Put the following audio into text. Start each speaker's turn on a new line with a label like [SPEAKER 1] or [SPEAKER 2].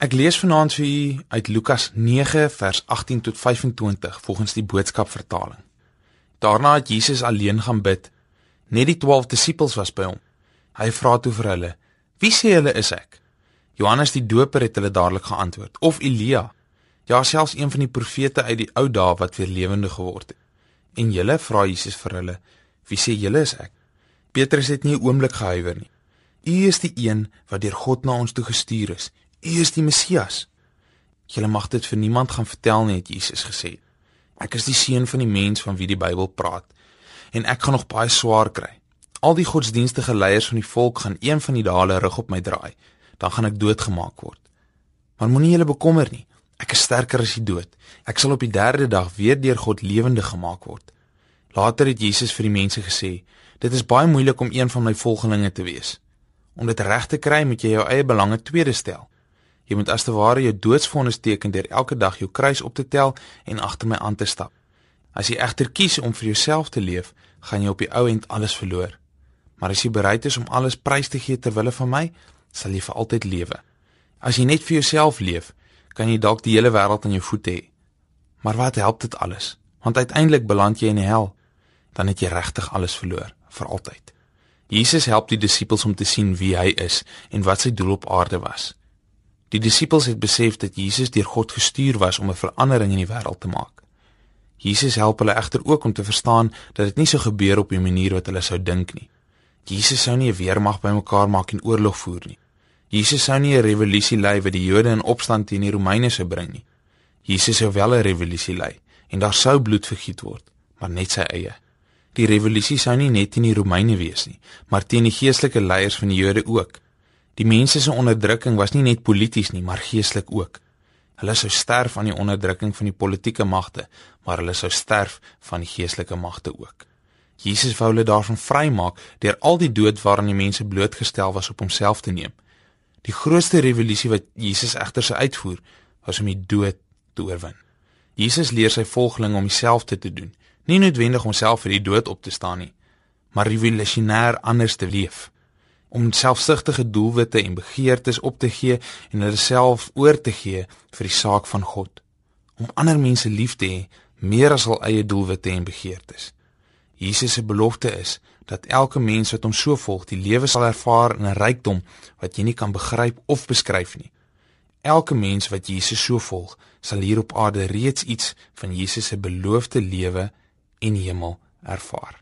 [SPEAKER 1] Ek lees vanaand vir u uit Lukas 9 vers 18 tot 25 volgens die boodskap vertaling. Daarna het Jesus alleen gaan bid. Net die 12 disippels was by hom. Hy vra toe vir hulle: "Wie sê julle is ek?" Johannes die Doper het hulle dadelik geantwoord: "Of Elia, ja selfs een van die profete uit die ou dae wat weer lewende geword het." En julle vra Jesus vir hulle: "Wie sê julle is ek?" Petrus het nie 'n oomblik gehuiwer nie. "U is die een wat deur God na ons toe gestuur is." U is die Messias. Julle mag dit vir niemand gaan vertel nie, het Jesus gesê. Ek is die seun van die mens van wie die Bybel praat en ek gaan nog baie swaar kry. Al die godsdienstige leiers van die volk gaan een van die dae rug op my draai. Dan gaan ek doodgemaak word. Maar moenie julle bekommer nie. Ek is sterker as die dood. Ek sal op die 3de dag weer deur God lewendig gemaak word. Later het Jesus vir die mense gesê: "Dit is baie moeilik om een van my volgelinge te wees. Om dit reg te kry, moet jy jou eie belange tweede stel." Jy moet as te ware jou doodsvonnis teken deur elke dag jou kruis op te tel en agter my aan te stap. As jy egter kies om vir jouself te leef, gaan jy op die ou end alles verloor. Maar as jy bereid is om alles prys te gee ter wille van my, sal jy vir altyd lewe. As jy net vir jouself leef, kan jy dalk die hele wêreld aan jou voete hê. Maar wat help dit alles? Want uiteindelik beland jy in die hel. Dan het jy regtig alles verloor vir altyd. Jesus help die disippels om te sien wie hy is en wat sy doel op aarde was. Die disippels het besef dat Jesus deur God gestuur was om 'n verandering in die wêreld te maak. Jesus help hulle egter ook om te verstaan dat dit nie so gebeur op die manier wat hulle sou dink nie. Jesus sou nie 'n weermag bymekaar maak en oorlog voer nie. Jesus sou nie 'n revolusie lei wat die Jode in opstand teen die Romeine sou bring nie. Jesus sou wel 'n revolusie lei en daar sou bloed vergiet word, maar net sy eie. Die revolusie sou nie net teen die Romeine wees nie, maar teen die geestelike leiers van die Jode ook. Die mense se onderdrukking was nie net polities nie, maar geestelik ook. Hulle sou sterf aan die onderdrukking van die politieke magte, maar hulle sou sterf van die geestelike magte ook. Jesus wou hulle daarvan vrymaak deur al die dood waaraan die mense blootgestel was op homself te neem. Die grootste revolusie wat Jesus egter sou uitvoer, was om die dood te oorwin. Jesus leer sy volgelinge om dieselfde te doen, nie noodwendig om self vir die dood op te staan nie, maar revolusionêr anders te leef om selfsugtige doelwitte en begeertes op te gee en hulle self oor te gee vir die saak van God om ander mense lief te hê meer as hul eie doelwitte en begeertes. Jesus se belofte is dat elke mens wat hom so volg, die lewe sal ervaar in 'n rykdom wat jy nie kan begryp of beskryf nie. Elke mens wat Jesus so volg, sal hier op aarde reeds iets van Jesus se beloofde lewe en hemel ervaar.